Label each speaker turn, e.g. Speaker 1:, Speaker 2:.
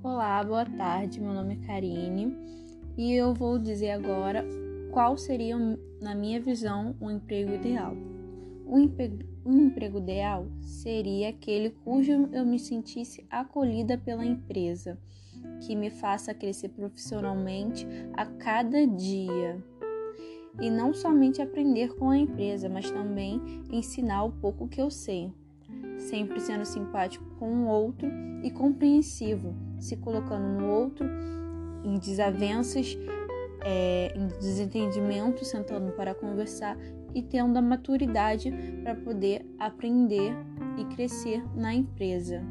Speaker 1: Olá, boa tarde. Meu nome é Karine e eu vou dizer agora qual seria, na minha visão, um emprego ideal. Um emprego, um emprego ideal seria aquele cujo eu me sentisse acolhida pela empresa, que me faça crescer profissionalmente a cada dia. E não somente aprender com a empresa, mas também ensinar o pouco que eu sei sempre sendo simpático com o outro e compreensivo, se colocando no outro em desavenças, é, em desentendimento, sentando para conversar e tendo a maturidade para poder aprender e crescer na empresa.